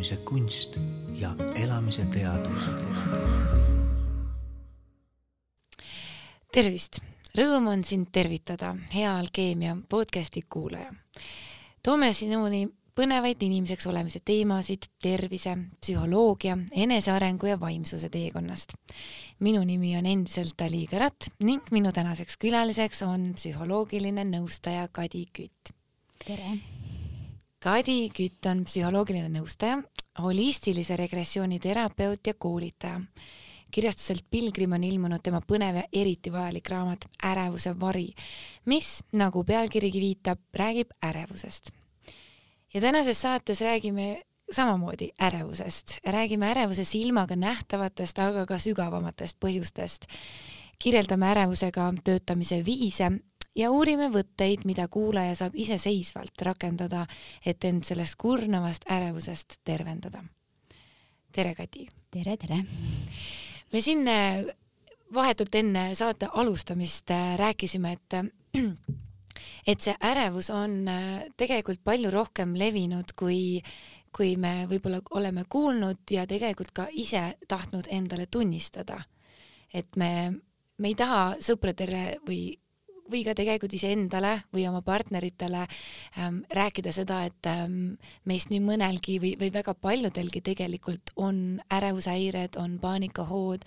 elamise kunst ja elamise teadus. tervist, rõõm on sind tervitada, hea Alkeemia podcasti kuulaja. toome sinuni põnevaid inimeseks olemise teemasid tervise, psühholoogia, enesearengu ja vaimsuse teekonnast. minu nimi on endiselt Ali Kõrat ning minu tänaseks külaliseks on psühholoogiline nõustaja Kadi Kütt. tere! Kadi Kütt on psühholoogiline nõustaja, holistilise regressiooni terapeut ja koolitaja. kirjastuselt Pilgrim on ilmunud tema põnev ja eriti vajalik raamat Ärevuse vari, mis, nagu pealkirigi viitab, räägib ärevusest. ja tänases saates räägime samamoodi ärevusest, räägime ärevuse silmaga nähtavatest, aga ka sügavamatest põhjustest. kirjeldame ärevusega töötamise viise ja uurime võtteid, mida kuulaja saab iseseisvalt rakendada, et end sellest kurnavast ärevusest tervendada. tere, Kati! tere, tere! me siin äh, vahetult enne saate alustamist äh, rääkisime, et et see ärevus on äh, tegelikult palju rohkem levinud, kui kui me võib-olla oleme kuulnud ja tegelikult ka ise tahtnud endale tunnistada. et me, me ei taha sõpradele või või ka tegelikult iseendale või oma partneritele ähm, rääkida seda, et ähm, meist nii mõnelgi või, või väga paljudelgi tegelikult on ärevushäired, on paanikahood,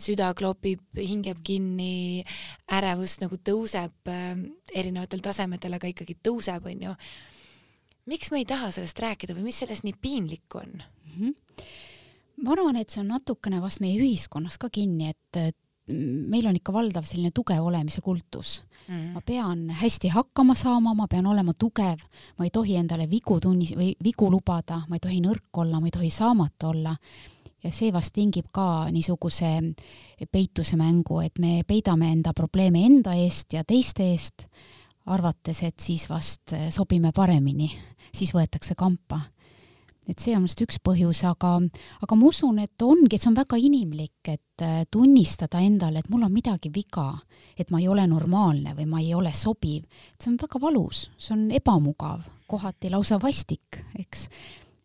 süda klopib, hing jääb kinni, ärevus nagu tõuseb ähm, erinevatel tasemetel, aga ikkagi tõuseb, onju. miks me ei taha sellest rääkida või mis sellest nii piinlik on mm? -hmm ma arvan, et see on natukene vast meie ühiskonnas ka kinni, et meil on ikka valdav selline tugev olemise kultus mm. -hmm. ma pean hästi hakkama saama, ma pean olema tugev, ma ei tohi endale vigu tunnis- või vigu lubada, ma ei tohi nõrk olla, ma ei tohi saamatu olla. ja see vast tingib ka niisuguse peituse mängu, et me peidame enda probleeme enda eest ja teiste eest, arvates, et siis vast sobime paremini, siis võetakse kampa et see on vist üks põhjus, aga, aga ma usun, et ongi, et see on väga inimlik, et äh, tunnistada endale, et mul on midagi viga, et ma ei ole normaalne või ma ei ole sobiv. see on väga valus, see on ebamugav, kohati lausa vastik, eks.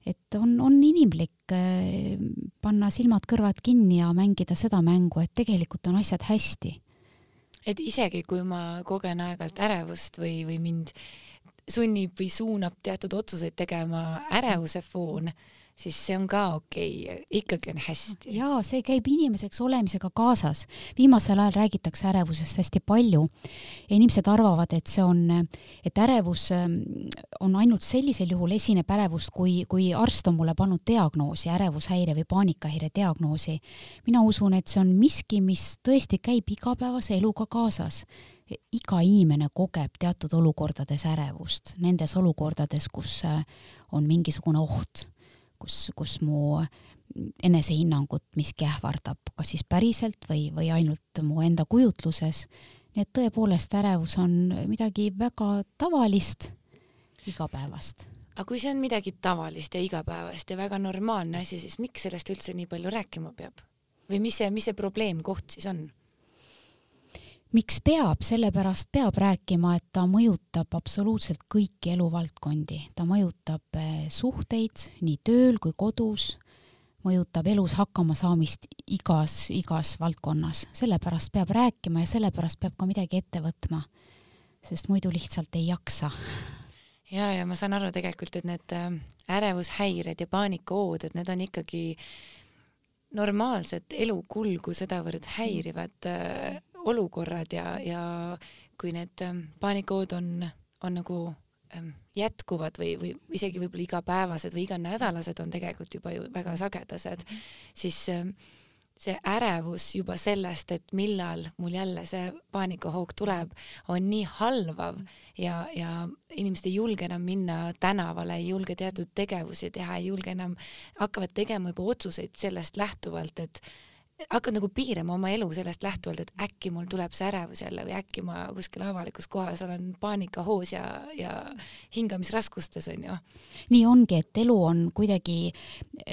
et on, on inimlik äh, panna silmad-kõrvad kinni ja mängida seda mängu, et tegelikult on asjad hästi. et isegi, kui ma kogen aeg-ajalt ärevust või, või mind sunnib või suunab teatud otsuseid tegema ärevuse foon, siis see on ka okei okay., ikkagi on hästi. jaa, see käib inimeseks olemisega kaasas. viimasel ajal räägitakse ärevusest hästi palju ja inimesed arvavad, et see on, et ärevus ähm, on ainult sellisel juhul esineb ärevust, kui, kui arst on mulle pannud diagnoosi, ärevushäire või paanikahäire diagnoosi. mina usun, et see on miski, mis tõesti käib igapäevase eluga kaasas iga inimene kogeb teatud olukordades ärevust, nendes olukordades, kus äh, on mingisugune oht, kus, kus mu enesehinnangut miski ähvardab, kas siis päriselt või, või ainult mu enda kujutluses. nii et tõepoolest ärevus on midagi väga tavalist, igapäevast aga kui see on midagi tavalist ja igapäevast ja väga normaalne asi, siis miks sellest üldse nii palju rääkima peab? või mis see, mis see probleemkoht siis on? Miks peab, sellepärast peab rääkima, et ta mõjutab absoluutselt kõiki eluvaldkondi, ta mõjutab eh, suhteid nii tööl kui kodus, mõjutab elus hakkamasaamist igas, igas valdkonnas, sellepärast peab rääkima ja sellepärast peab ka midagi ette võtma, sest muidu lihtsalt ei jaksa. ja, ja ma saan aru tegelikult, et need äh, ärevushäired ja paanikahood, et need on ikkagi normaalset elukulgu sedavõrd häirivad äh, olukorrad ja, ja kui need ähm, paanikood on, on nagu ähm, jätkuvad või, või isegi võib-olla igapäevased või iganädalased on tegelikult juba ju väga sagedased siis ähm, see ärevus juba sellest, et millal mul jälle see paanikahoog tuleb, on nii halvav ja, ja inimesed ei julge enam minna tänavale, ei julge teatud tegevusi teha, ei julge enam, hakkavad tegema juba otsuseid sellest lähtuvalt, et hakkad nagu piirama oma elu sellest lähtuvalt, et äkki mul tuleb see ärevus jälle või äkki ma kuskil avalikus kohas olen paanikahoos ja, ja hingamisraskustes onju. nii ongi, et elu on kuidagi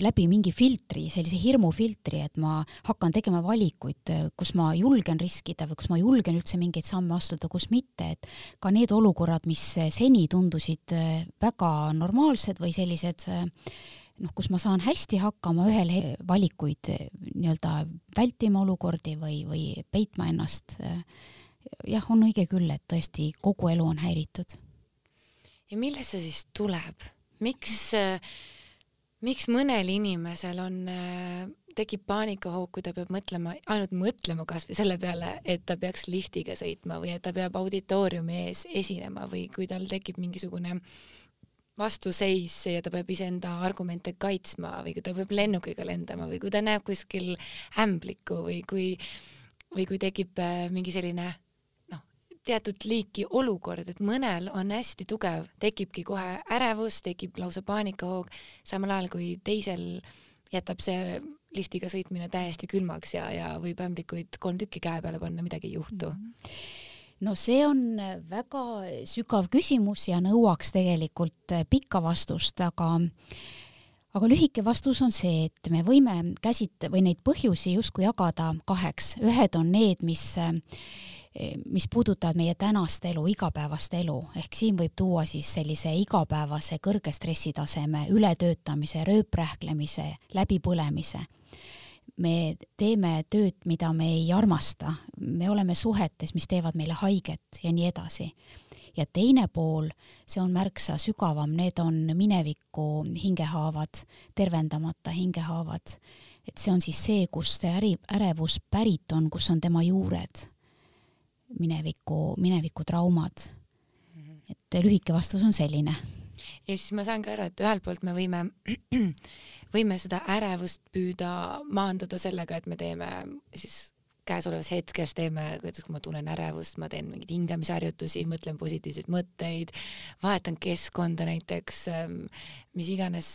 läbi mingi filtri, sellise hirmufiltri, et ma hakkan tegema valikuid, kus ma julgen riskida või kus ma julgen üldse mingeid samme astuda, kus mitte, et ka need olukorrad, mis seni tundusid väga normaalsed või sellised noh, kus ma saan hästi hakkama ühel valikuid nii-öelda vältima olukordi või, või peitma ennast. jah, on õige küll, et tõesti kogu elu on häiritud. ja millest see siis tuleb, miks, miks mõnel inimesel on tekib paanikahoog, kui ta peab mõtlema, ainult mõtlema kasvõi selle peale, et ta peaks liftiga sõitma või et ta peab auditooriumi ees esinema või kui tal tekib mingisugune vastuseis ja ta peab iseenda argumente kaitsma või kui ta peab lennukiga lendama või kui ta näeb kuskil ämblikku või kui, või kui tekib äh, mingi selline noh, teatud liiki olukord, et mõnel on hästi tugev, tekibki kohe ärevus, tekib lausa paanikahoog, samal ajal kui teisel jätab see liftiga sõitmine täiesti külmaks ja, ja võib ämblikuid kolm tükki käe peale panna, midagi ei juhtu mm. -hmm no see on väga sügav küsimus ja nõuaks tegelikult pikka vastust, aga aga lühike vastus on see, et me võime käsit- või neid põhjusi justkui jagada kaheks, ühed on need, mis mis puudutavad meie tänast elu, igapäevast elu, ehk siin võib tuua siis sellise igapäevase kõrge stressitaseme, ületöötamise, rööprähklemise, läbipõlemise. Me teeme tööd, mida me ei armasta, me oleme suhetes, mis teevad meile haiget ja nii edasi. ja teine pool, see on märksa sügavam, need on mineviku hingehaavad, tervendamata hingehaavad. et see on siis see, kust see äri, ärevus pärit on, kus on tema juured mineviku, minevikutraumad. et lühike vastus on selline. ja siis ma saangi aru, et ühelt poolt me võime, võime seda ärevust püüda maandada sellega, et me teeme siis käesolevas hetkes teeme, kuidas, kui ma tunnen ärevust, ma teen mingeid hingamisharjutusi, mõtlen positiivseid mõtteid, vahetan keskkonda näiteks, ähm, mis iganes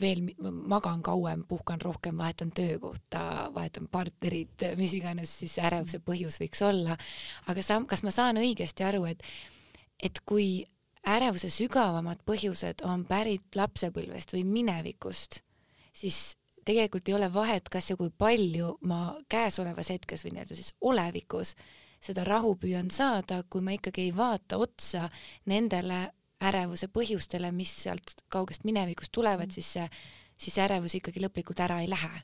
veel, magan kauem, puhkan rohkem, vahetan töökohta, vahetan partnerit, mis iganes siis ärevuse põhjus võiks olla. aga sa, kas ma saan õigesti aru, et, et kui ärevuse sügavamad põhjused on pärit lapsepõlvest või minevikust, siis tegelikult ei ole vahet, kas ja kui palju ma käesolevas hetkes või nii-öelda siis olevikus seda rahu püüan saada, kui ma ikkagi ei vaata otsa nendele ärevuse põhjustele, mis sealt kaugest minevikust tulevad, siis see, siis see ärevus ikkagi lõplikult ära ei lähe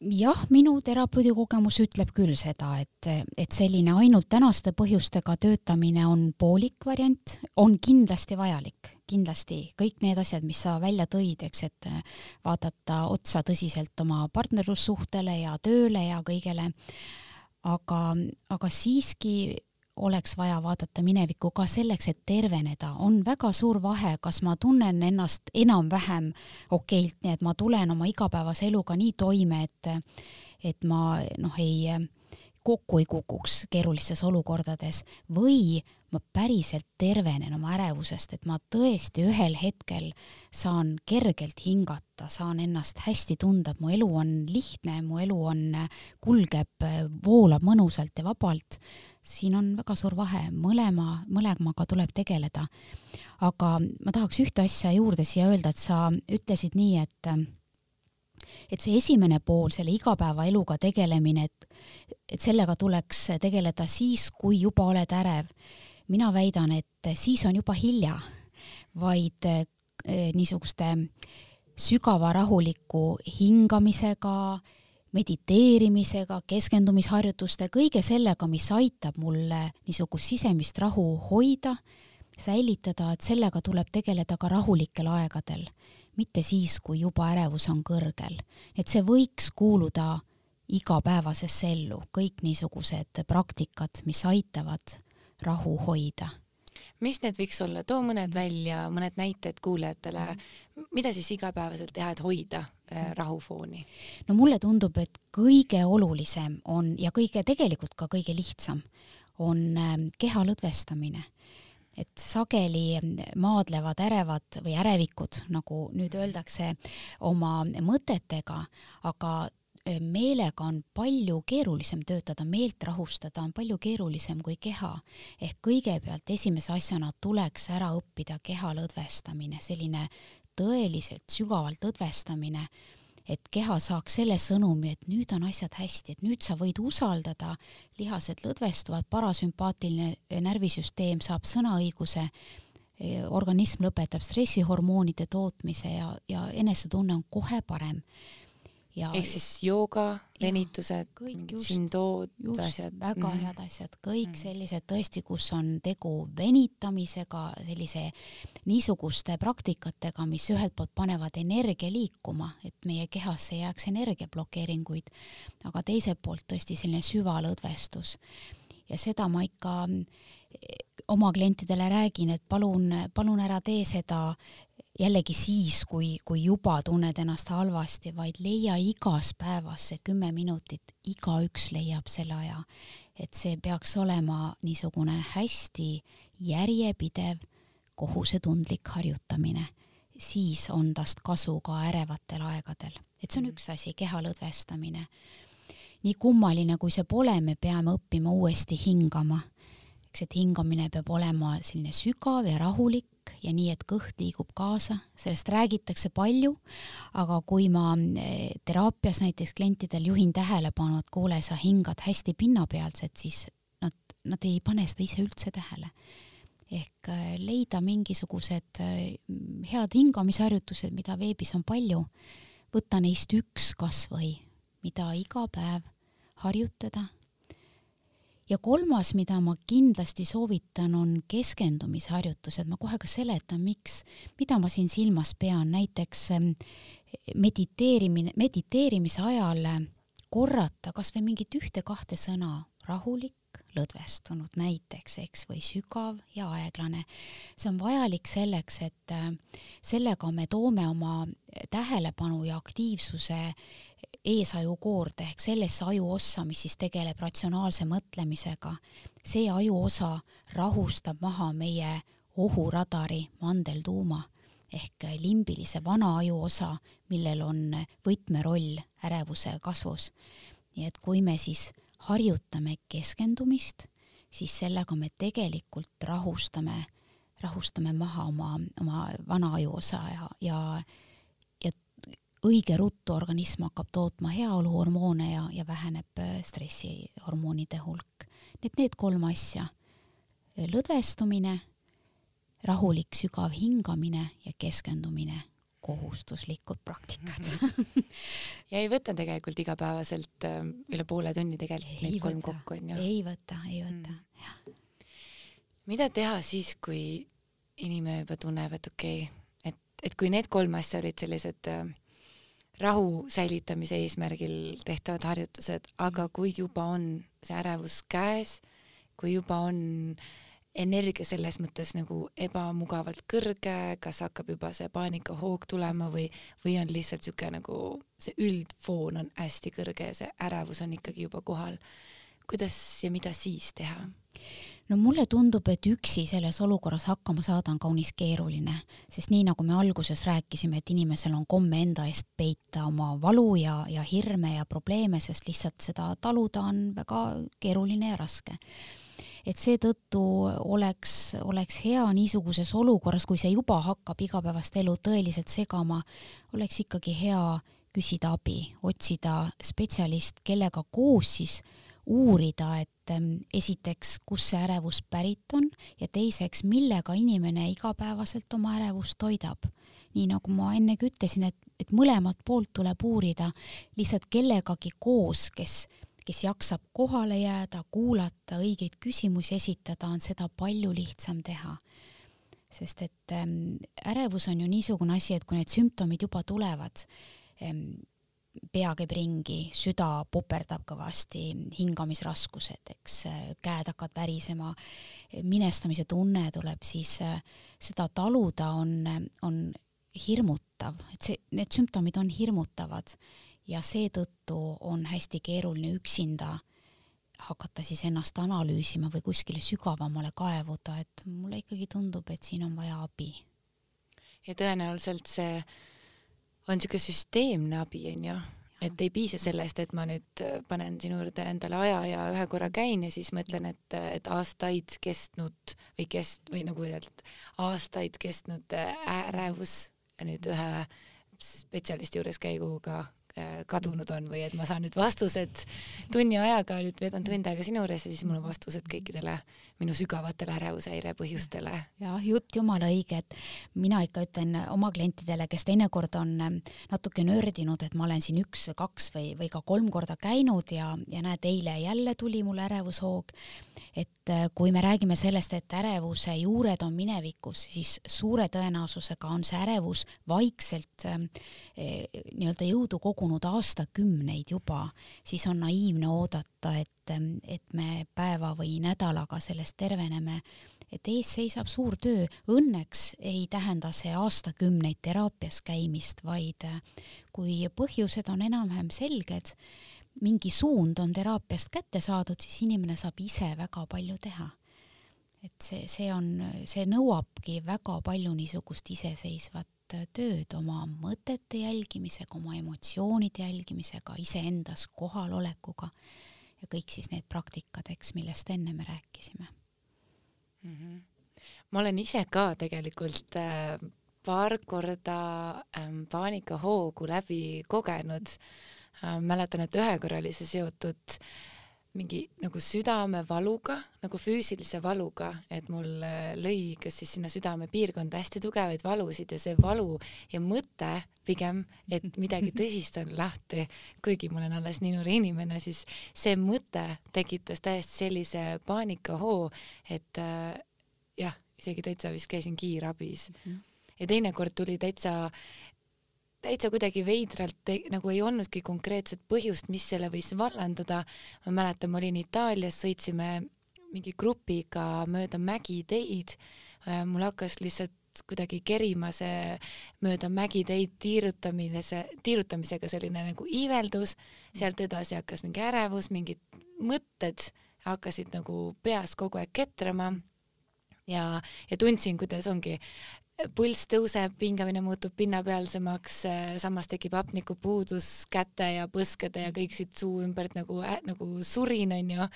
jah, minu terapeudi kogemus ütleb küll seda, et, et selline ainult tänaste põhjustega töötamine on poolik variant, on kindlasti vajalik, kindlasti kõik need asjad, mis sa välja tõid, eks, et vaadata otsa tõsiselt oma partnerlussuhtele ja tööle ja kõigele, aga, aga siiski oleks vaja vaadata minevikku ka selleks, et terveneda. on väga suur vahe, kas ma tunnen ennast enam-vähem okeilt, nii et ma tulen oma igapäevase eluga nii toime, et et ma noh, ei kokku ei kukuks keerulistes olukordades või ma päriselt tervenen oma ärevusest, et ma tõesti ühel hetkel saan kergelt hingata, saan ennast hästi tunda, et mu elu on lihtne, mu elu on, kulgeb, voolab mõnusalt ja vabalt. siin on väga suur vahe, mõlema, mõlemaga tuleb tegeleda. aga ma tahaks ühte asja juurde siia öelda, et sa ütlesid nii, et et see esimene pool, selle igapäevaeluga tegelemine, et, et sellega tuleks tegeleda siis, kui juba oled ärev. Mina väidan, et siis on juba hilja, vaid eh, niisuguste sügava rahuliku hingamisega, mediteerimisega, keskendumisharjutuste, kõige sellega, mis aitab mulle niisugust sisemist rahu hoida, säilitada, et sellega tuleb tegeleda ka rahulikel aegadel, mitte siis, kui juba ärevus on kõrgel. et see võiks kuuluda igapäevasesse ellu, kõik niisugused praktikad, mis aitavad rahu hoida. mis need võiks olla, too mõned välja, mõned näited kuulajatele, mida siis igapäevaselt teha, et hoida äh, rahufooni? no mulle tundub, et kõige olulisem on ja kõige, tegelikult ka kõige lihtsam on ähm, keha lõdvestamine et sageli maadlevad ärevad või ärevikud, nagu nüüd öeldakse, oma mõtetega, aga meelega on palju keerulisem töötada, meelt rahustada on palju keerulisem kui keha. ehk kõigepealt esimese asjana tuleks ära õppida keha lõdvestamine, selline tõeliselt sügavalt lõdvestamine, et keha saaks selle sõnumi, et nüüd on asjad hästi, et nüüd sa võid usaldada, lihased lõdvestuvad, parasümpaatiline närvisüsteem saab sõnaõiguse, organism lõpetab stressihormoonide tootmise ja, ja enesetunne on kohe parem ehk siis jooga, venitused, sindood, asjad. väga mm. head asjad, kõik mm. sellised tõesti, kus on tegu venitamisega, sellise niisuguste praktikatega, mis ühelt poolt panevad energia liikuma, et meie kehasse ei jääks energiablokeeringuid, aga teiselt poolt tõesti selline süvalõdvestus. ja seda ma ikka eh, oma klientidele räägin, et palun, palun ära tee seda jällegi siis, kui, kui juba tunned ennast halvasti, vaid leia igas päevas see kümme minutit, igaüks leiab selle aja. et see peaks olema niisugune hästi järjepidev kohusetundlik harjutamine, siis on tast kasu ka ärevatel aegadel. et see on üks asi, keha lõdvestamine. nii kummaline, kui see pole, me peame õppima uuesti hingama. Eks, et hingamine peab olema selline sügav ja rahulik, ja nii, et kõht liigub kaasa, sellest räägitakse palju, aga kui ma eh, teraapias näiteks klientidel juhin tähelepanu, et kuule, sa hingad hästi pinnapealselt, siis nad, nad ei pane seda ise üldse tähele. ehk eh, leida mingisugused eh, head hingamisharjutused, mida veebis on palju, võtta neist üks kas või, mida iga päev harjutada ja kolmas, mida ma kindlasti soovitan, on keskendumisharjutused, ma kohe ka seletan, miks, mida ma siin silmas pean, näiteks ähm, mediteerimine, mediteerimise ajal korrata kas või mingit ühte-kahte sõna, rahulik, lõdvestunud näiteks, eks, või sügav ja aeglane. see on vajalik selleks, et äh, sellega me toome oma tähelepanu ja aktiivsuse eesajukoorde ehk sellesse ajuossa, mis siis tegeleb ratsionaalse mõtlemisega. see ajuosa rahustab maha meie ohuradari mandeltuuma ehk limbilise vana ajuosa, millel on võtmeroll ärevuse kasvus. nii et kui me siis harjutame keskendumist, siis sellega me tegelikult rahustame, rahustame maha oma, oma vana ajuosa ja, ja õige ruttu organism hakkab tootma heaoluhormoone ja, ja väheneb äh, stressihormoonide hulk. Need, need kolm asja, lõdvestumine, rahulik sügav hingamine ja keskendumine, kohustuslikud praktikad ja ei võta tegelikult igapäevaselt äh, üle poole tunni tegelikult ei neid kolm kokku, on ju? ei võta, ei võta mm., jah. mida teha siis, kui inimene juba tunneb, et okei okay,, et, et kui need kolm asja olid sellised äh, rahu säilitamise eesmärgil tehtavad harjutused, aga kui juba on see ärevus käes, kui juba on energia selles mõttes nagu ebamugavalt kõrge, kas hakkab juba see paanikahoog tulema või, või on lihtsalt niisugune nagu see üldfoon on hästi kõrge ja see ärevus on ikkagi juba kohal. kuidas ja mida siis teha? No mulle tundub, et üksi selles olukorras hakkama saada on kaunis keeruline, sest nii nagu me alguses rääkisime, et inimesel on komme enda eest peita oma valu ja, ja hirme ja probleeme, sest lihtsalt seda taluda on väga keeruline ja raske. et seetõttu oleks, oleks hea niisuguses olukorras, kui see juba hakkab igapäevast elu tõeliselt segama, oleks ikkagi hea küsida abi, otsida spetsialist, kellega koos siis uurida, et ähm, esiteks, kust see ärevus pärit on ja teiseks, millega inimene igapäevaselt oma ärevust toidab. nii nagu ma ennegi ütlesin, et, et mõlemat poolt tuleb uurida lihtsalt kellegagi koos, kes, kes jaksab kohale jääda, kuulata, õigeid küsimusi esitada, on seda palju lihtsam teha sest et ähm, ärevus on ju niisugune asi, et kui need sümptomid juba tulevad ähm,, pea käib ringi, süda puperdab kõvasti, hingamisraskused, eks käed hakkavad värisema, minestamise tunne tuleb, siis äh, seda taluda on, on hirmutav, et see, need sümptomid on hirmutavad ja seetõttu on hästi keeruline üksinda hakata siis ennast analüüsima või kuskile sügavamale kaevuda, et mulle ikkagi tundub, et siin on vaja abi. ja tõenäoliselt see on niisugune süsteemne abi, onju, et ei piisa sellest, et ma nüüd äh, panen sinu juurde endale aja ja ühe korra käin ja siis mõtlen, et, et aastaid kestnud või kest- või nagu öelda, aastaid kestnud äh, ärevus nüüd ühe spetsialisti juures käiguga äh, kadunud on või et ma saan nüüd vastused tunni ajaga, nüüd veedan tund aega sinu juures ja siis mul on vastused kõikidele minu sügavatele ärevushäire põhjustele. jah, jutt jumala õige, et mina ikka ütlen oma klientidele, kes teinekord on ähm, natuke nördinud, et ma olen siin üks või kaks või, või ka kolm korda käinud ja, ja näed, eile jälle tuli mul ärevushoog. et äh, kui me räägime sellest, et ärevuse juured on minevikus, siis suure tõenäosusega on see ärevus vaikselt äh, nii-öelda jõudu kogunud aastakümneid juba, siis on naiivne oodata, et et me päeva või nädalaga sellest terveneme, et ees seisab suur töö. Õnneks ei tähenda see aastakümneid teraapias käimist, vaid kui põhjused on enam-vähem selged, mingi suund on teraapiast kätte saadud, siis inimene saab ise väga palju teha. et see, see on, see nõuabki väga palju niisugust iseseisvat tööd oma mõtete jälgimisega, oma emotsioonide jälgimisega, iseendas kohalolekuga ja kõik siis need praktikad, eks, millest enne me rääkisime mm. -hmm. ma olen ise ka tegelikult äh, paar korda äh, paanikahoogu läbi kogenud äh,. mäletan, et ühe korra oli see seotud äh, mingi nagu südamevaluga, nagu füüsilise valuga, et mul äh, lõi kas siis sinna südamepiirkonda hästi tugevaid valusid ja see valu ja mõte pigem, et midagi tõsist on lahti, kuigi ma olen alles nii noor inimene, siis see mõte tekitas täiesti sellise paanikahoo, et äh, jah, isegi täitsa vist käisin kiirabis mm. -hmm. ja teinekord tuli täitsa täitsa kuidagi veidralt ei, nagu ei olnudki konkreetset põhjust, mis selle võis vallandada. ma mäletan, ma olin Itaalias, sõitsime mingi grupiga mööda mägiteid. Äh, mul hakkas lihtsalt kuidagi kerima see mööda mägiteid tiirutamine, see, tiirutamisega selline nagu iiveldus, sealt edasi hakkas mingi ärevus, mingid mõtted hakkasid nagu peas kogu aeg ketrama ja, ja tundsin, kuidas ongi pulss tõuseb, pingamine muutub pinnapealsemaks, samas tekib hapnikupuudus käte ja põskede ja kõik siit suu ümbert nagu äh,, nagu surin onju.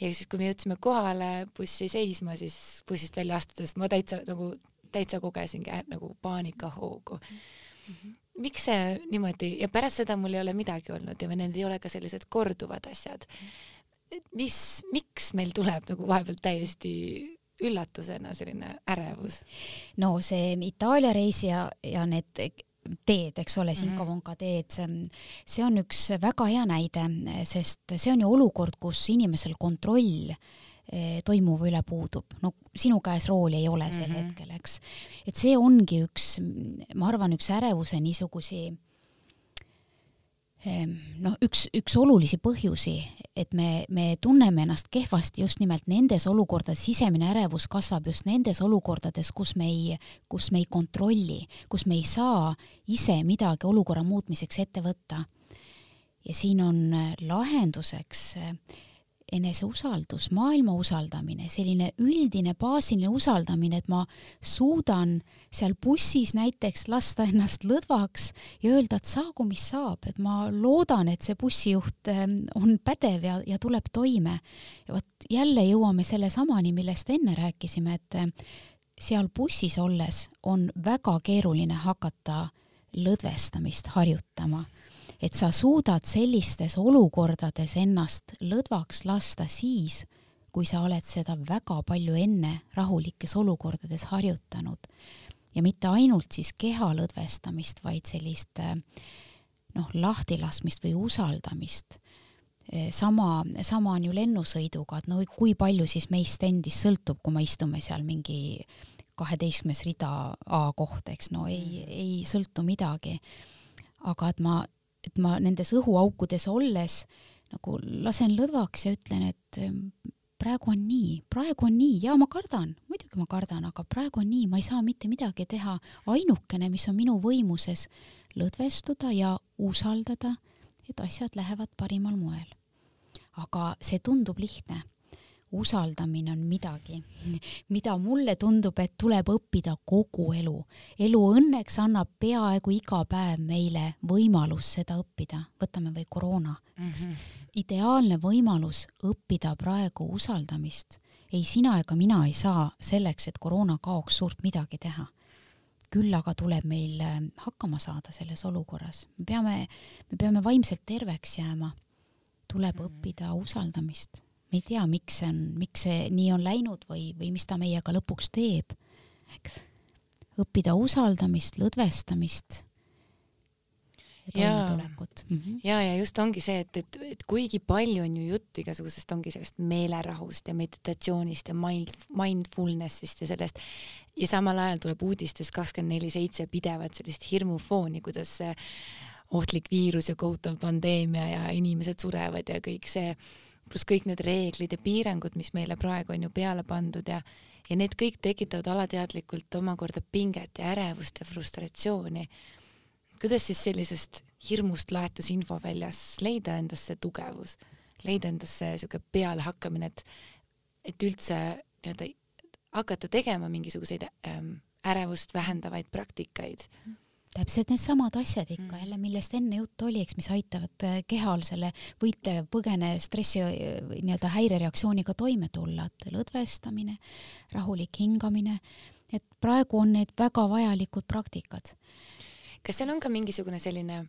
ja siis, kui me jõudsime kohale, buss jäi seisma, siis bussist välja astudes ma täitsa nagu, täitsa kogesingi äh, nagu paanikahoogu mm. -hmm. miks see niimoodi ja pärast seda mul ei ole midagi olnud ja need ei ole ka sellised korduvad asjad. mis, miks meil tuleb nagu vahepeal täiesti üllatusena selline ärevus? no see Itaalia reis ja, ja need teed, eks ole, Sinkovonka mhm. teed, see on üks väga hea näide, sest see on ju olukord, kus inimesel kontroll eh, toimuva üle puudub, no sinu käes rooli ei ole sel mm -hmm. hetkel, eks. et see ongi üks, ma arvan, üks ärevuse niisugusi noh, üks, üks olulisi põhjusi, et me, me tunneme ennast kehvasti just nimelt nendes olukordades, sisemine ärevus kasvab just nendes olukordades, kus me ei, kus me ei kontrolli, kus me ei saa ise midagi olukorra muutmiseks ette võtta. ja siin on lahenduseks eneseusaldus, maailma usaldamine, selline üldine baasiline usaldamine, et ma suudan seal bussis näiteks lasta ennast lõdvaks ja öelda, et saagu mis saab, et ma loodan, et see bussijuht ähm, on pädev ja, ja tuleb toime. ja vot jälle jõuame sellesamani, millest enne rääkisime, et äh, seal bussis olles on väga keeruline hakata lõdvestamist harjutama et sa suudad sellistes olukordades ennast lõdvaks lasta siis, kui sa oled seda väga palju enne rahulikes olukordades harjutanud. ja mitte ainult siis keha lõdvestamist, vaid sellist noh, lahtilaskmist või usaldamist. sama, sama on ju lennusõiduga, et no kui palju siis meist endist sõltub, kui me istume seal mingi kaheteistkümnes rida A koht, eks no ei, ei sõltu midagi. aga et ma et ma nendes õhuaukudes olles nagu lasen lõdvaks ja ütlen, et ehm, praegu on nii, praegu on nii ja ma kardan, muidugi ma kardan, aga praegu on nii, ma ei saa mitte midagi teha. ainukene, mis on minu võimuses, lõdvestuda ja usaldada, et asjad lähevad parimal moel. aga see tundub lihtne usaldamine on midagi, mida mulle tundub, et tuleb õppida kogu elu. elu õnneks annab peaaegu iga päev meile võimalus seda õppida, võtame või koroona, eks mm. -hmm. ideaalne võimalus õppida praegu usaldamist. ei sina ega mina ei saa selleks, et koroona kaoks, suurt midagi teha küll aga tuleb meil äh, hakkama saada selles olukorras. me peame, me peame vaimselt terveks jääma. tuleb mm -hmm. õppida usaldamist me ei tea, miks see on, miks see nii on läinud või, või mis ta meiega lõpuks teeb, eks. õppida usaldamist, lõdvestamist ja toimetulekut mm. -hmm. ja, ja just ongi see, et, et, et kuigi palju on ju juttu igasugusest ongi sellest meelerahust ja meditatsioonist ja mind, mindfulness'ist ja sellest ja samal ajal tuleb uudistes kakskümmend neli seitse pidevat sellist hirmufooni, kuidas see ohtlik viirus ja kohutav pandeemia ja inimesed surevad ja kõik see, pluss kõik need reeglid ja piirangud, mis meile praegu on ju peale pandud ja ja need kõik tekitavad alateadlikult omakorda pinget ja ärevust ja frustratsiooni. Kuidas siis sellisest hirmust laetus infoväljas leida endasse tugevus, leida endasse siuke pealehakkamine, et, et üldse nii-öelda hakata tegema mingisuguseid ähm, ärevust vähendavaid praktikaid täpselt needsamad asjad ikka mm. jälle, millest enne juttu oli, eks, mis aitavad äh, kehal selle võitle, põgene stressi nii-öelda häirereaktsiooniga toime tulla, et lõdvestamine, rahulik hingamine, et praegu on need väga vajalikud praktikad kas seal on ka mingisugune selline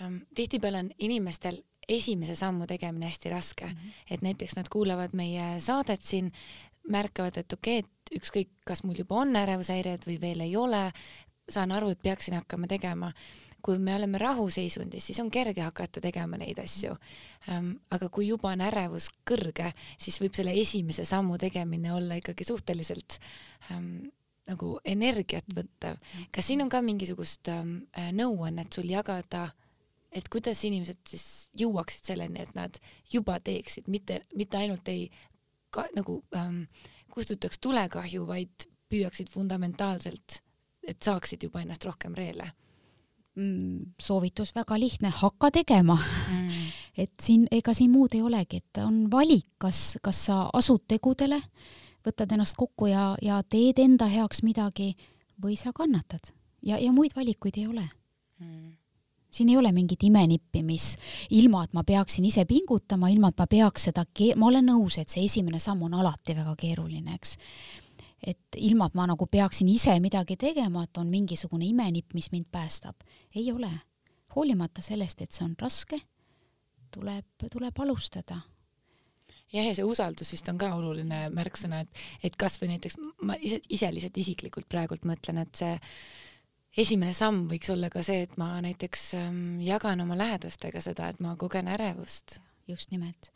ähm,, tihtipeale on inimestel esimese sammu tegemine hästi raske mm, -hmm. et näiteks nad kuulavad meie saadet siin, märkavad, et okei okay,, et ükskõik, kas mul juba on ärevushäired või veel ei ole, saan aru, et peaksin hakkama tegema. kui me oleme rahuseisundis, siis on kerge hakata tegema neid asju ähm,. aga kui juba on ärevus kõrge, siis võib selle esimese sammu tegemine olla ikkagi suhteliselt ähm, nagu energiat võtta. kas siin on ka mingisugust ähm, äh, nõuannet sul jagada, et kuidas inimesed siis jõuaksid selleni, et nad juba teeksid, mitte, mitte ainult ei ka, nagu ähm, kustutaks tulekahju, vaid püüaksid fundamentaalselt, et saaksid juba ennast rohkem reele mm,? soovitus väga lihtne, hakka tegema mm. et siin, ega siin muud ei olegi, et on valik, kas, kas sa asud tegudele võtad ennast kokku ja, ja teed enda heaks midagi või sa kannatad ja, ja muid valikuid ei ole mm. siin ei ole mingit imenippi, mis ilma, et ma peaksin ise pingutama, ilma, et ma peaks seda, ma olen nõus, et see esimene samm on alati väga keeruline, eks. Et ilma, et ma nagu peaksin ise midagi tegema, et on mingisugune imenipp, mis mind päästab. ei ole. hoolimata sellest, et see on raske, tuleb, tuleb alustada jah, ja see usaldus vist on ka oluline märksõna, et, et kasvõi näiteks ma ise, ise lihtsalt isiklikult praegult mõtlen, et see esimene samm võiks olla ka see, et ma näiteks ähm, jagan oma lähedastega seda, et ma kogen ärevust. just nimelt.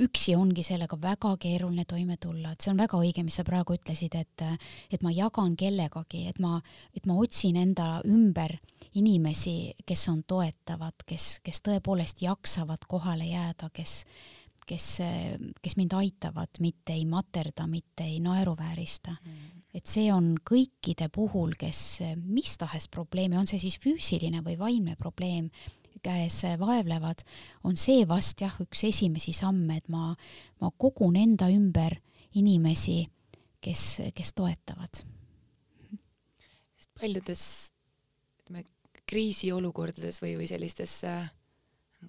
Üksi ongi sellega väga keeruline toime tulla, et see on väga õige, mis sa praegu ütlesid, et, et ma jagan kellegagi, et ma, et ma otsin enda ümber inimesi, kes on toetavad, kes, kes tõepoolest jaksavad kohale jääda, kes kes, kes mind aitavad, mitte ei materda, mitte ei naeruväärista. Mm.. et see on kõikide puhul, kes mis tahes probleemi, on see siis füüsiline või vaimne probleem, käes vaevlevad, on see vast jah, üks esimesi samme, et ma, ma kogun enda ümber inimesi, kes, kes toetavad. sest paljudes ütleme, kriisiolukordades või, või sellistes äh,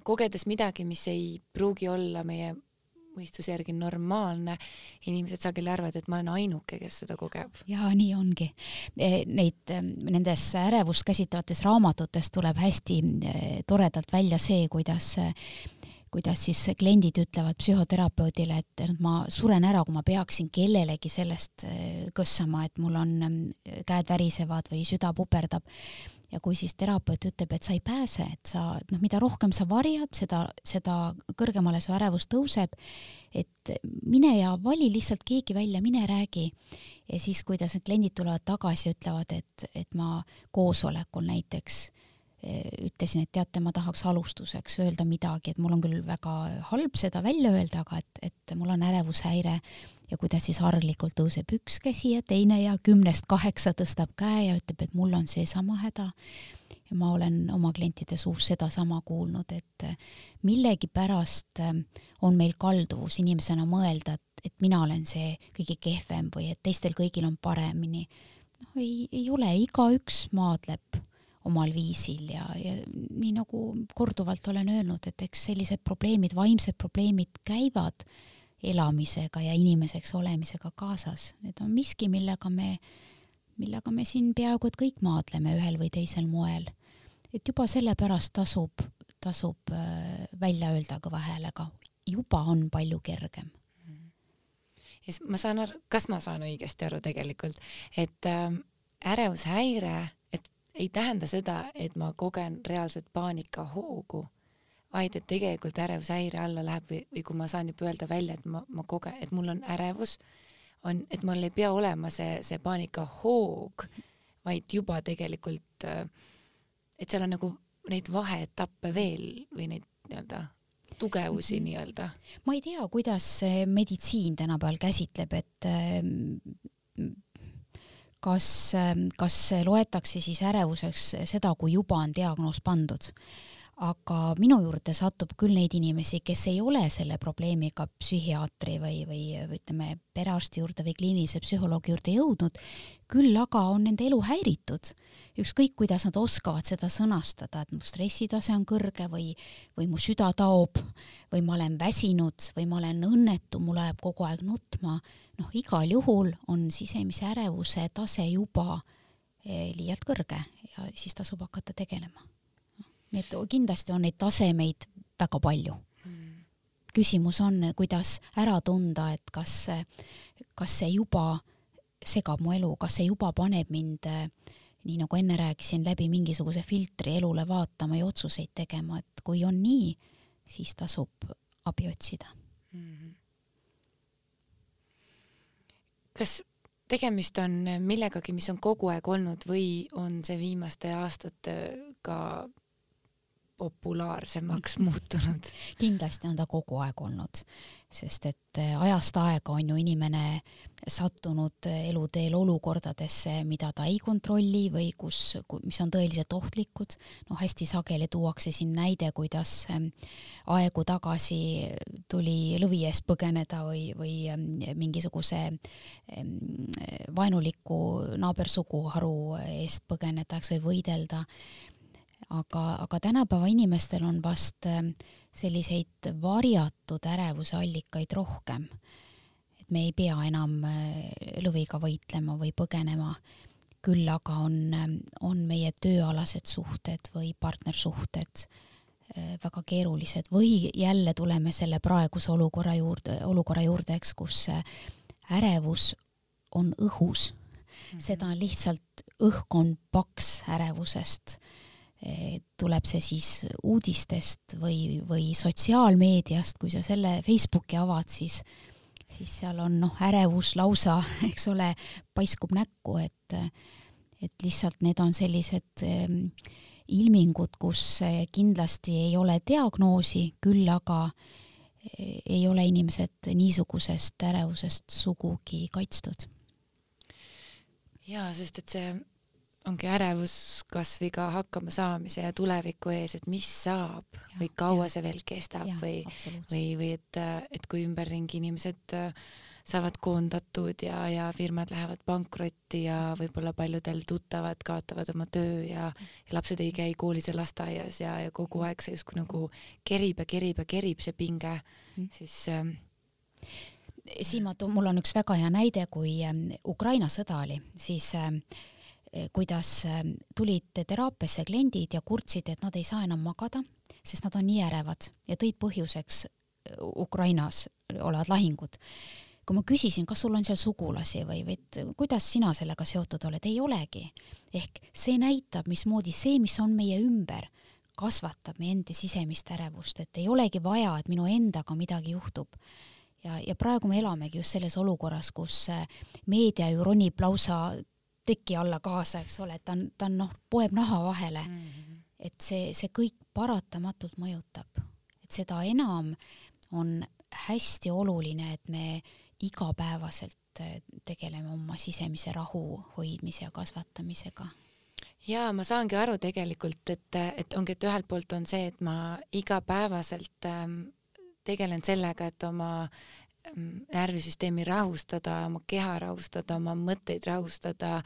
kogedes midagi, mis ei pruugi olla meie mõistuse järgi normaalne, inimesed sageli arvavad, et ma olen ainuke, kes seda kogeb. jaa, nii ongi. E, neid, nendes ärevust käsitlevates raamatutes tuleb hästi e, toredalt välja see, kuidas kuidas siis kliendid ütlevad psühhoterapeudile, et ma suren ära, kui ma peaksin kellelegi sellest e, kõssama, et mul on käed värisevad või süda puperdab ja kui siis terapeut ütleb, et sa ei pääse, et sa noh, mida rohkem sa varjad, seda, seda kõrgemale su ärevus tõuseb, et mine ja vali lihtsalt keegi välja, mine räägi. ja siis, kuidas need kliendid tulevad tagasi, ütlevad, et, et ma koosolekul näiteks eh, ütlesin, et teate, ma tahaks alustuseks öelda midagi, et mul on küll väga halb seda välja öelda, aga et, et mul on ärevushäire ja kuidas siis harilikult tõuseb üks käsi ja teine ja kümnest kaheksa tõstab käe ja ütleb, et mul on seesama häda. ja ma olen oma klientide suust sedasama kuulnud, et millegipärast ähm, on meil kalduvus inimesena mõelda, et, et mina olen see kõige kehvem või et teistel kõigil on paremini. noh, ei, ei ole, igaüks maadleb omal viisil ja, ja nii nagu korduvalt olen öelnud, et eks sellised probleemid, vaimsed probleemid käivad elamisega ja inimeseks olemisega kaasas. Need on miski, millega me, millega me siin peaaegu et kõik maadleme ühel või teisel moel. et juba sellepärast tasub, tasub äh, välja öelda kõva häälega, juba on palju kergem ja siis ma saan aru, kas ma saan õigesti aru tegelikult, et äh, ärevushäire, ei tähenda seda, et ma kogen reaalset paanikahoogu, vaid et tegelikult ärevushäire alla läheb või, või kui ma saan juba öelda välja, et ma, ma kogen, et mul on ärevus, on, et mul ei pea olema see, see paanikahoog, vaid juba tegelikult, äh, et seal on nagu neid vaheetappe veel või neid nii-öelda tugevusi mhm. nii-öelda? ma ei tea, kuidas meditsiin tänapäeval käsitleb, et ähm, kas, ähm, kas loetakse siis ärevuseks seda, kui juba on diagnoos pandud aga minu juurde satub küll neid inimesi, kes ei ole selle probleemiga psühhiaatri või, või ütleme, perearsti juurde või kliinilise psühholoogi juurde jõudnud, küll aga on nende elu häiritud. ükskõik, kuidas nad oskavad seda sõnastada, et mu stressitase on kõrge või, või mu süda taob või ma olen väsinud või ma olen õnnetu, mul läheb kogu aeg nutma, noh, igal juhul on sisemise ärevuse tase juba eh, liialt kõrge ja siis tasub hakata tegelema nii et kindlasti on neid tasemeid väga palju küsimus on, kuidas ära tunda, et kas, kas see juba segab mu elu, kas see juba paneb mind, nii nagu enne rääkisin, läbi mingisuguse filtri elule vaatama ja otsuseid tegema, et kui on nii, siis tasub abi otsida mm. -hmm. kas tegemist on millegagi, mis on kogu aeg olnud või on see viimaste aastatega populaarsemaks muutunud? kindlasti on ta kogu aeg olnud, sest et eh, ajast aega on ju inimene sattunud eluteel olukordadesse, mida ta ei kontrolli või kus, mis on tõeliselt ohtlikud. noh, hästi sageli tuuakse siin näide, kuidas eh, aegu tagasi tuli lõvi eest põgeneda või, või eh, mingisuguse vaenuliku naabersuguharu eest põgeneda, eks, või võidelda aga, aga tänapäeva inimestel on vast ähm, selliseid varjatud ärevuse allikaid rohkem. et me ei pea enam äh, lõviga võitlema või põgenema, küll aga on, ähm, on meie tööalased suhted või partnersuhted äh, väga keerulised või jälle tuleme selle praeguse olukorra juurde, olukorra juurde, eks, kus äh, ärevus on õhus. -hmm. seda on lihtsalt, õhk on paks ärevusest tuleb see siis uudistest või, või sotsiaalmeediast, kui sa selle Facebooki avad, siis, siis seal on noh, ärevus lausa, eks ole, paiskub näkku, et, et lihtsalt need on sellised ähm, ilmingud, kus eh, kindlasti ei ole diagnoosi, küll aga eh, ei ole inimesed niisugusest ärevusest sugugi kaitstud. jaa, sest et see ongi ärevus kasvõi ka hakkamasaamise ja tuleviku ees, et mis saab ja, või kaua ja, see veel kestab ja, või, või, või et, et kui ümberringi inimesed äh, saavad koondatud ja, ja firmad lähevad pankrotti ja võib-olla paljudel tuttavad kaotavad oma töö ja, ja lapsed ei käi koolis ja lasteaias ja, ja kogu aeg see justkui nagu kerib ja kerib ja kerib see pinge mm., siis ähm, Siim, mul on üks väga hea näide, kui ähm, Ukraina sõda oli, siis äh, Eh, kuidas eh, tulid teraapiasse kliendid ja kurtsid, et nad ei saa enam magada, sest nad on nii ärevad ja tõid põhjuseks eh, Ukrainas olevad lahingud. kui ma küsisin, kas sul on seal sugulasi või, või et kuidas sina sellega seotud oled, ei olegi. ehk see näitab, mismoodi see, mis on meie ümber, kasvatab meie enda sisemist ärevust, et ei olegi vaja, et minu endaga midagi juhtub ja, ja praegu me elamegi just selles olukorras, kus meedia ju ronib lausa teki alla kaasa, eks ole, ta on, ta on noh, poeb naha vahele mm. -hmm. et see, see kõik paratamatult mõjutab, et seda enam on hästi oluline, et me igapäevaselt äh, tegeleme oma sisemise rahu hoidmise ja kasvatamisega jaa, ma saangi aru tegelikult, et, et ongi, et ühelt poolt on see, et ma igapäevaselt ähm, tegelen sellega, et oma närvisüsteemi rahustada, oma keha rahustada, oma mõtteid rahustada,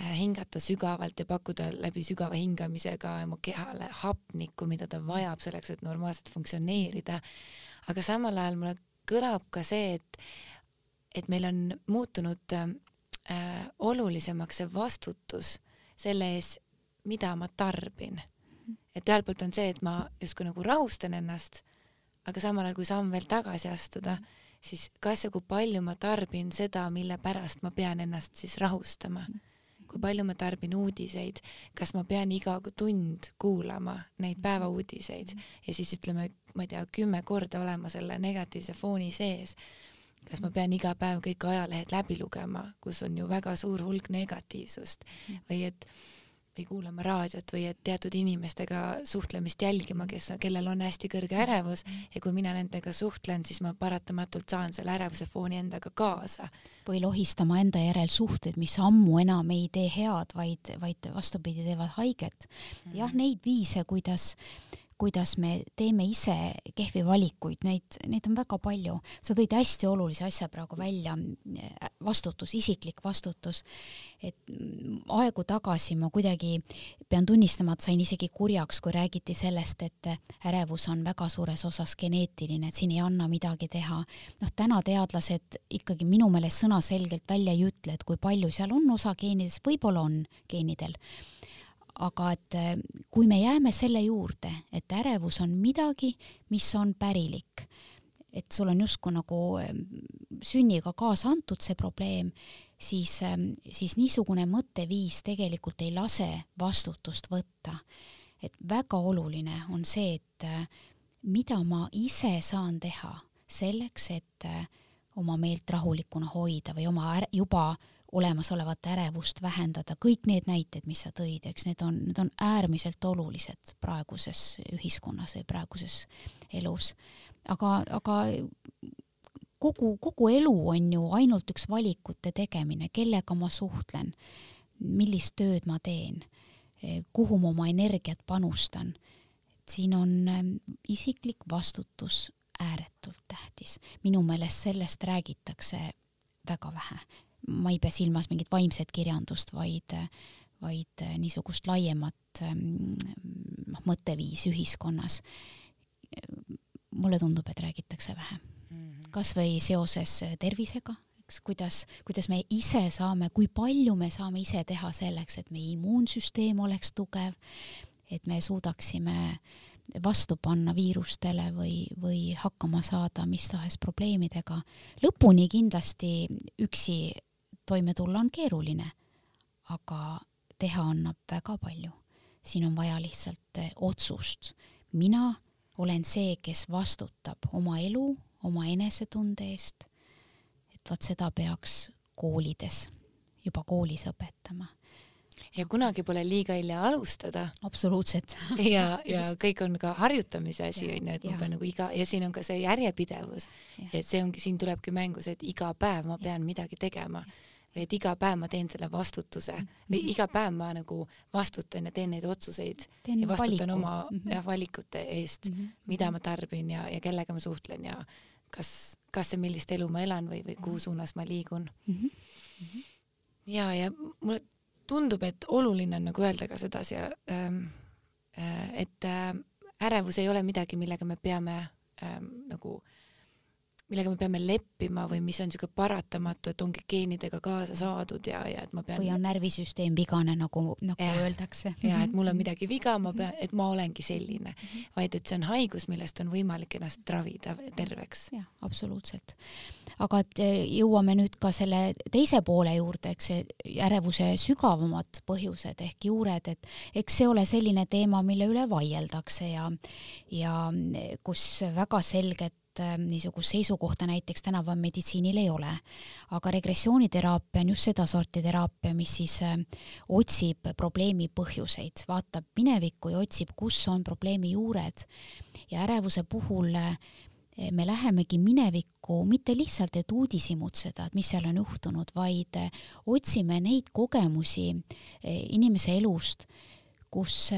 äh, hingata sügavalt ja pakkuda läbi sügava hingamisega oma kehale hapnikku, mida ta vajab selleks, et normaalselt funktsioneerida. aga samal ajal mulle kõlab ka see, et, et meil on muutunud äh, olulisemaks see vastutus selle ees, mida ma tarbin. et ühelt poolt on see, et ma justkui nagu rahustan ennast, aga samal ajal, kui samm veel tagasi astuda mm, siis kas ja kui palju ma tarbin seda, mille pärast ma pean ennast siis rahustama. kui palju ma tarbin uudiseid, kas ma pean iga tund kuulama neid päevauudiseid? Ja siis ütleme, ma ei tea, kümme korda olema selle negatiivse fooni sees. Kas ma pean iga päev kõik ajalehed läbi lugema, kus on ju väga suur hulk negatiivsust? Või et või kuulama raadiot või et teatud inimestega suhtlemist jälgima, kes, kellel on hästi kõrge ärevus ja kui mina nendega suhtlen, siis ma paratamatult saan selle ärevuse fooni endaga kaasa. või lohistama enda järel suhted, mis ammu enam ei tee head, vaid, vaid vastupidi, teevad haiget. jah, neid viise, kuidas kuidas me teeme ise kehvi valikuid, neid, neid on väga palju. sa tõid hästi olulise asja praegu välja, vastutus, isiklik vastutus. et aegu tagasi ma kuidagi pean tunnistama, et sain isegi kurjaks, kui räägiti sellest, et ärevus on väga suures osas geneetiline, et siin ei anna midagi teha. noh, täna teadlased ikkagi minu meelest sõnaselgelt välja ei ütle, et kui palju seal on osa geenidest, võib-olla on geenidel aga et äh, kui me jääme selle juurde, et ärevus on midagi, mis on pärilik, et sul on justkui nagu ähm, sünniga kaasa antud see probleem, siis, ähm, siis niisugune mõtteviis tegelikult ei lase vastutust võtta. et väga oluline on see, et mida ma ise saan teha selleks, et oma meelt rahulikuna hoida või oma juba olemasolevat ärevust vähendada, kõik need näited, mis sa tõid, eks need on, need on äärmiselt olulised praeguses ühiskonnas või praeguses elus. aga, aga kogu, kogu elu on ju ainult üks valikute tegemine, kellega ma suhtlen, millist tööd ma teen, kuhu ma oma energiat panustan. siin on ähm, isiklik vastutus ääretult tähtis. minu meelest sellest räägitakse väga vähe ma ei pea silmas mingit vaimset kirjandust, vaid, vaid niisugust laiemat ähm, noh, mõtteviisi ühiskonnas. mulle tundub, et räägitakse vähe. Mhm. kas või seoses tervisega, eks, kuidas, kuidas me ise saame, kui palju me saame ise teha selleks, et meie immuunsüsteem oleks tugev, et me suudaksime äh, vastu panna viirustele või, või hakkama saada mis tahes probleemidega. lõpuni kindlasti üksi toime tulla on keeruline, aga teha annab väga palju. siin on vaja lihtsalt eh, otsust. mina olen see, kes vastutab oma elu, oma enesetunde eest. et vot seda peaks koolides, juba koolis õpetama ja kunagi pole liiga hilja alustada. absoluutselt ja, ja kõik on ka harjutamise asi onju, et ma pean nagu iga ja siin on ka see järjepidevus, et see ongi, siin tulebki mängu see, et iga päev ma pean ja. midagi tegema või et iga päev ma teen selle vastutuse -hmm. või iga päev ma nagu vastutan ja teen neid otsuseid teen ja vastutan valiku. oma mm -hmm. jah, valikute eest mm, -hmm. mida ma tarbin ja, ja kellega ma suhtlen ja kas, kas ja millist elu ma elan või, või kuhu suunas ma liigun mm. -hmm. ja, ja mulle tundub, et oluline on nagu öelda ka sedasi ähm,, äh, et äh, ärevus ei ole midagi, millega me peame ähm, nagu äh, millega me peame leppima või mis on niisugune paratamatu, et ongi geenidega kaasa saadud ja, ja et ma pean või on närvisüsteem vigane, nagu, nagu ja, öeldakse. ja et mul on midagi viga, ma pean, et ma olengi selline, vaid et see on haigus, millest on võimalik ennast ravida terveks. jah, absoluutselt. aga et eh, jõuame nüüd ka selle teise poole juurde, eks see ärevuse sügavamad põhjused ehk juured, et eks see ole selline teema, mille üle vaieldakse ja ja kus väga selget Äh, niisugust seisukohta näiteks tänapäeva meditsiinil ei ole. aga regressiooniteraapia on just sedasorti teraapia, mis siis äh, otsib probleemi põhjuseid, vaatab minevikku ja otsib, kus on probleemi juured. ja ärevuse puhul äh, me lähemegi minevikku mitte lihtsalt, et uudishimutseda, et mis seal on juhtunud, vaid otsime neid kogemusi inimese elust, kus,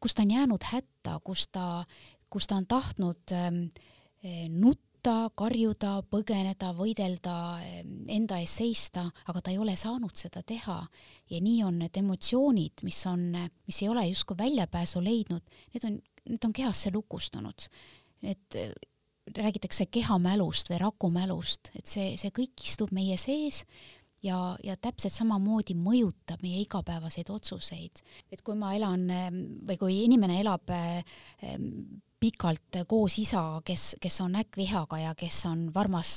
kus ta on jäänud hätta, kus ta, kus ta on tahtnud äh, nutta, karjuda, põgeneda, võidelda, eh, enda eest seista, aga ta ei ole saanud seda teha. ja nii on need emotsioonid, mis on, mis ei ole justkui väljapääsu leidnud, need on, need on kehasse lukustunud. et eh, räägitakse kehamälust või rakumälust, et see, see kõik istub meie sees ja, ja täpselt samamoodi mõjutab meie igapäevaseid otsuseid. et kui ma elan või kui inimene elab pikalt koos isaga, kes, kes on äkkvihaga ja kes on varmas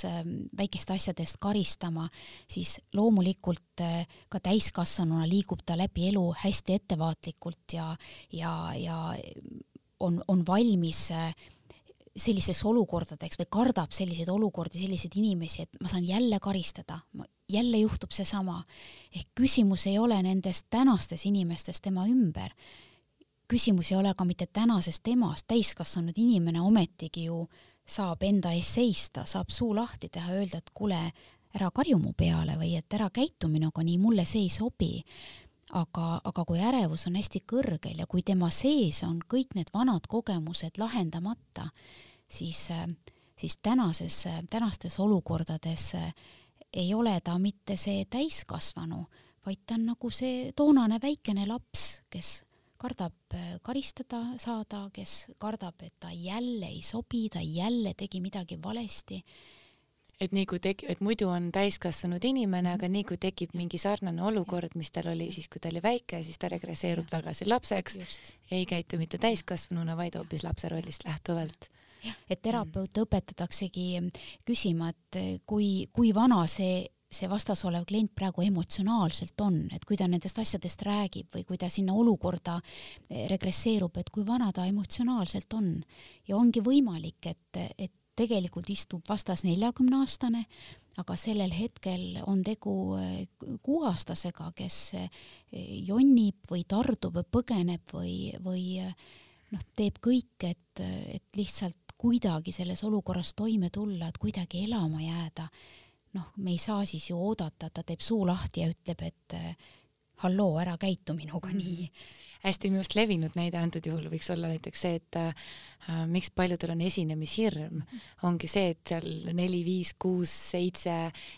väikeste asjade eest karistama, siis loomulikult ka täiskasvanuna liigub ta läbi elu hästi ettevaatlikult ja, ja, ja on, on valmis sellisteks olukordadeks või kardab selliseid olukordi, selliseid inimesi, et ma saan jälle karistada, jälle juhtub seesama. ehk küsimus ei ole nendes tänastes inimestes tema ümber. Küsimus ei ole ka mitte tänases temas, täiskasvanud inimene ometigi ju saab enda eest seista, saab suu lahti teha, öelda, et kuule, ära karju mu peale või et ära käitu minuga nii, mulle see ei sobi. aga, aga kui ärevus on hästi kõrgel ja kui tema sees on kõik need vanad kogemused lahendamata, siis, siis tänases, tänastes olukordades ei ole ta mitte see täiskasvanu, vaid ta on nagu see toonane väikene laps, kes kardab äh, karistada saada, kes kardab, et ta jälle ei sobi, ta jälle tegi midagi valesti. et nii kui tek-, et muidu on täiskasvanud inimene, aga nii kui tekib mingi sarnane olukord, mis tal oli siis, kui ta oli väike, siis ta regresseerub tagasi lapseks, ei käitu mitte täiskasvanuna, vaid hoopis lapse rollist lähtuvalt. Et terapeute õpetataksegi küsima, et kui, kui vana see see vastas olev klient praegu emotsionaalselt on, et kui ta nendest asjadest räägib või kui ta sinna olukorda regresseerub, et kui vana ta emotsionaalselt on. ja ongi võimalik, et, et tegelikult istub vastas neljakümneaastane, aga sellel hetkel on tegu kuueaastasega, kes jonnib või tardub või põgeneb või, või noh, teeb kõik, et, et lihtsalt kuidagi selles olukorras toime tulla, et kuidagi elama jääda, noh, me ei saa siis ju oodata, et ta teeb suu lahti ja ütleb, et halloo, ära käitu minuga nii mm. -hmm hästi minu arust levinud näide antud juhul võiks olla näiteks see, et äh, miks paljudel on esinemishirm, ongi see, et seal neli, viis, kuus, seitse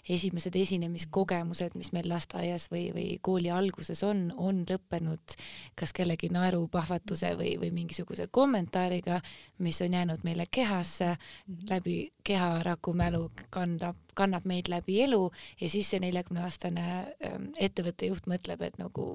esimesed esinemiskogemused, mis meil lasteaias või, või kooli alguses on, on lõppenud kas kellegi naerupahvatuse või, või mingisuguse kommentaariga, mis on jäänud meile kehasse mhm. läbi keharaku mälu kandab kannab meid läbi elu ja siis see neljakümne aastane ähm, ettevõtte juht mõtleb, et nagu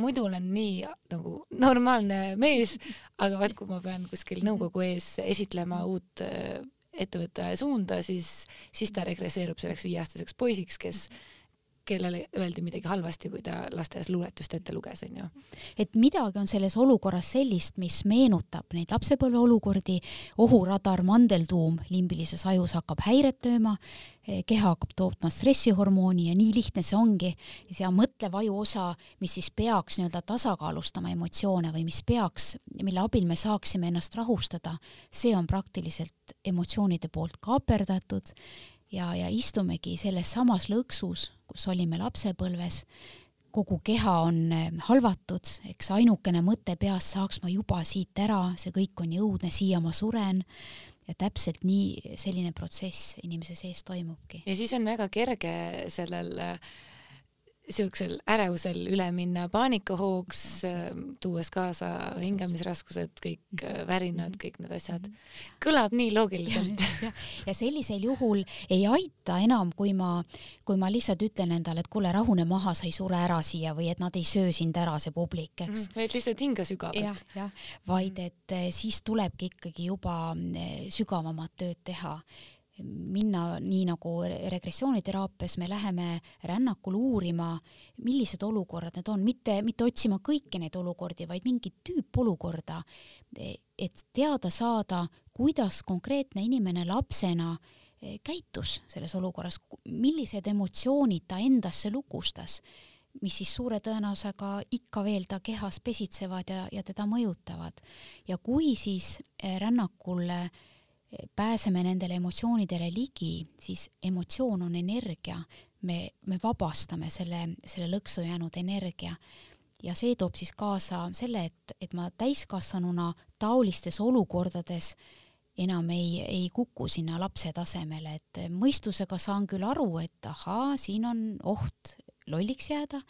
muidu olen nii nagu normaalne mees, aga vaat kui ma pean kuskil nõukogu ees esitlema uut äh, ettevõtte suunda, siis, siis ta regresseerub selleks viieaastaseks poisiks, kes kellele öeldi midagi halvasti, kui ta lasteaias luuletust ette luges, onju. et midagi on selles olukorras sellist, mis meenutab neid lapsepõlve olukordi, ohuradar, mandeltuum limbilises ajus hakkab häiret lööma, keha hakkab tootma stressihormooni ja nii lihtne see ongi. see mõtlev ajuosa, mis siis peaks nii-öelda tasakaalustama emotsioone või mis peaks, mille abil me saaksime ennast rahustada, see on praktiliselt emotsioonide poolt kaaperdatud ja, ja istumegi selles samas lõksus, kus olime lapsepõlves, kogu keha on eh, halvatud, eks ainukene mõte peas, saaks ma juba siit ära, see kõik on nii õudne, siia ma suren ja täpselt nii selline protsess inimese sees toimubki. ja siis on väga kerge sellel äh, siuksel ärevusel üle minna paanikahoogs, ähm, tuues kaasa hingamisraskused, kõik mhm. äh, värinad, mhm. kõik need asjad. Mhm. kõlab nii loogiliselt. Ja, sellisel juhul ei aita enam, kui ma, kui ma lihtsalt ütlen endale, et kuule, rahune maha, sa ei sure ära siia või et nad ei söö sind ära, see publik, eks. et lihtsalt hinga sügavalt. vaid et äh, siis tulebki ikkagi juba äh, sügavamat tööd teha minna nii nagu regressiooniteraapias me läheme rännakul uurima, millised olukorrad need on, mitte, mitte otsima kõiki neid olukordi, vaid mingit tüüpolukorda, et teada saada, kuidas konkreetne inimene lapsena eh, käitus selles olukorras, millised emotsioonid ta endasse lukustas, mis siis suure tõenäosusega ikka veel ta kehas pesitsevad ja, ja teda mõjutavad. ja kui siis eh, rännakul äh, pääseme nendele emotsioonidele ligi, siis emotsioon on energia, me, me vabastame selle, selle lõksu jäänud energia. Ja see toob siis kaasa selle, et, et ma täiskasvanuna taolistes olukordades enam ei, ei kuku sinna lapse tasemele, et mõistusega saan küll aru, et ahaa, siin on oht lolliks jääda,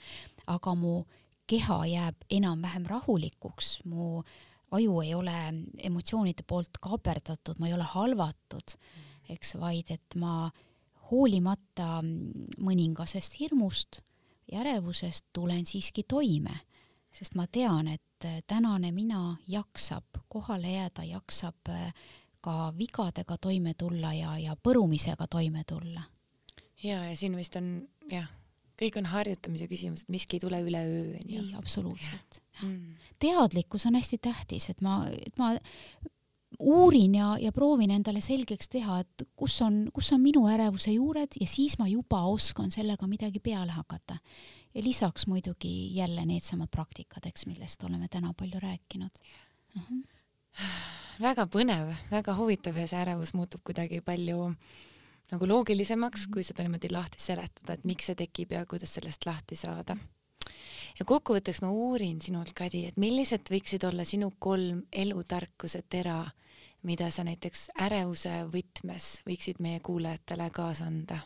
aga mu keha jääb enam-vähem rahulikuks, mu aju ei ole emotsioonide poolt kaaperdatud, ma ei ole halvatud, eks, vaid et ma hoolimata mõningasest hirmust ja ärevusest tulen siiski toime sest ma tean, et tänane mina jaksab kohale jääda, jaksab äh, ka vigadega toime tulla ja, ja põrumisega toime tulla. ja, ja siin vist on jah, kõik on harjutamise küsimus, et miski ei tule üleöö. ei, absoluutselt. Mm. teadlikkus on hästi tähtis, et ma, et ma uurin ja, ja proovin endale selgeks teha, et kus on, kus on minu ärevuse juured ja siis ma juba oskan sellega midagi peale hakata. ja lisaks muidugi jälle needsamad praktikad, eks, millest oleme täna palju rääkinud uh. -huh. väga põnev, väga huvitav ja see ärevus muutub kuidagi palju nagu loogilisemaks -hmm. kui seda niimoodi lahti seletada, et miks see tekib ja kuidas sellest lahti saada. Ja kokkuvõtteks ma uurin sinult, Kadi, et millised võiksid olla sinu kolm elutarkuse tera mida sa näiteks ärevuse võtmes võiksid meie kuulajatele kaasa anda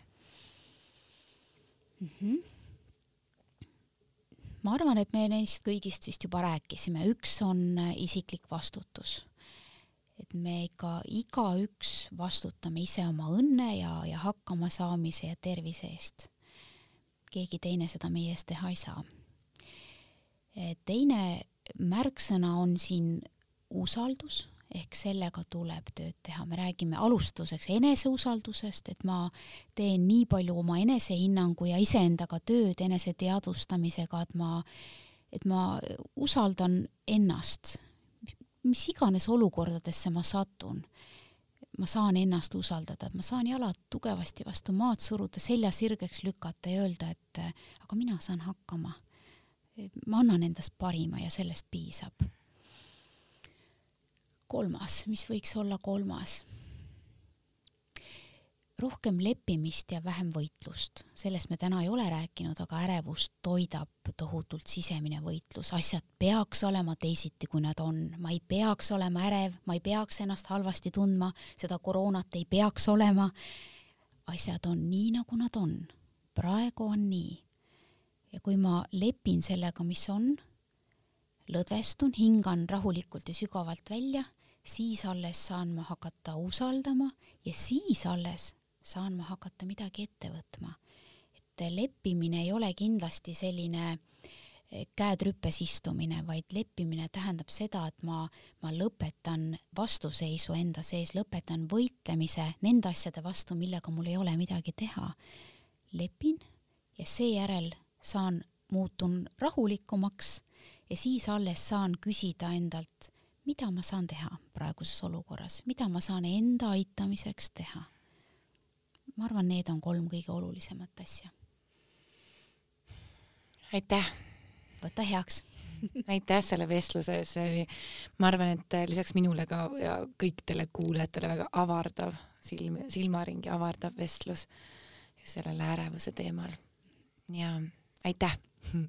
mm? -hmm. ma arvan, et me neist kõigist vist juba rääkisime, üks on isiklik vastutus. et me ikka igaüks vastutame ise oma õnne ja, ja hakkamasaamise ja tervise eest. Keegi teine seda meie eest teha ei saa. teine märksõna on siin usaldus ehk sellega tuleb tööd teha, me räägime alustuseks eneseusaldusest, et ma teen nii palju oma enesehinnangu ja iseendaga tööd eneseteadvustamisega, et ma, et ma usaldan ennast, mis iganes olukordadesse ma satun ma saan ennast usaldada, et ma saan jalad tugevasti vastu maad suruda, selja sirgeks lükata ja öelda, et aga mina saan hakkama. ma annan endast parima ja sellest piisab kolmas, mis võiks olla kolmas? Rohkem leppimist ja vähem võitlust, sellest me täna ei ole rääkinud, aga ärevust toidab tohutult sisemine võitlus, asjad peaks olema teisiti, kui nad on, ma ei peaks olema ärev, ma ei peaks ennast halvasti tundma, seda koroonat ei peaks olema. asjad on nii, nagu nad on, praegu on nii. ja kui ma lepin sellega, mis on, lõdvestun, hingan rahulikult ja sügavalt välja siis alles saan ma hakata usaldama ja siis alles saan ma hakata midagi ette võtma. et leppimine ei ole kindlasti selline eh, käed rüppes istumine, vaid leppimine tähendab seda, et ma, ma lõpetan vastuseisu enda sees, lõpetan võitlemise nende asjade vastu, millega mul ei ole midagi teha. lepin ja seejärel saan, muutun rahulikumaks ja siis alles saan küsida endalt mida ma saan teha praeguses olukorras, mida ma saan enda aitamiseks teha. Ma arvan, need on kolm kõige olulisemat asja. aitäh! võta heaks aitäh selle vestluse eest, see oli, ma arvan, et lisaks minule ka ja kõikidele kuulajatele väga avardav silm, silmaringi avardav vestlus just sellele ärevuse teemal. ja aitäh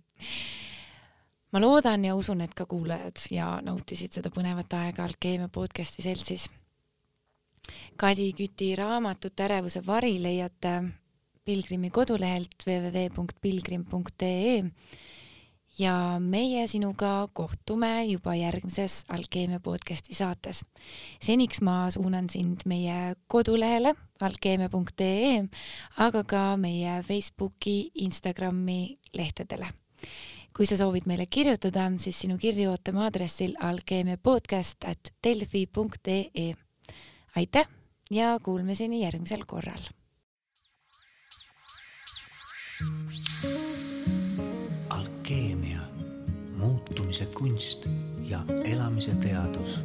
ma loodan ja usun, et ka kuulajad ja nautisid seda põnevat aega Alkeemia podcasti seltsis. Kadi Küti raamatut Ärevuse vari leiate Pilgrimi kodulehelt www.pilgrim.ee ja meie sinuga kohtume juba järgmises Alkeemia podcasti saates. seniks ma suunan sind meie kodulehele alkeemia.ee, aga ka meie Facebooki, Instagrami lehtedele kui sa soovid meile kirjutada, siis sinu kirju ootame aadressil alkeemiapodcast at delfi.ee. aitäh ja kuulmiseni järgmisel korral. alkeemia, muutumise kunst ja elamise teadus.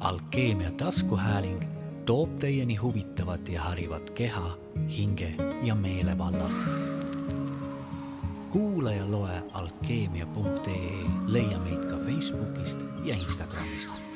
alkeemia taskuhääling toob teieni huvitavat ja harivat keha, hinge ja meele vallast kuula ja loe alkeemia.ee, leia meid ka Facebookist ja Instagramist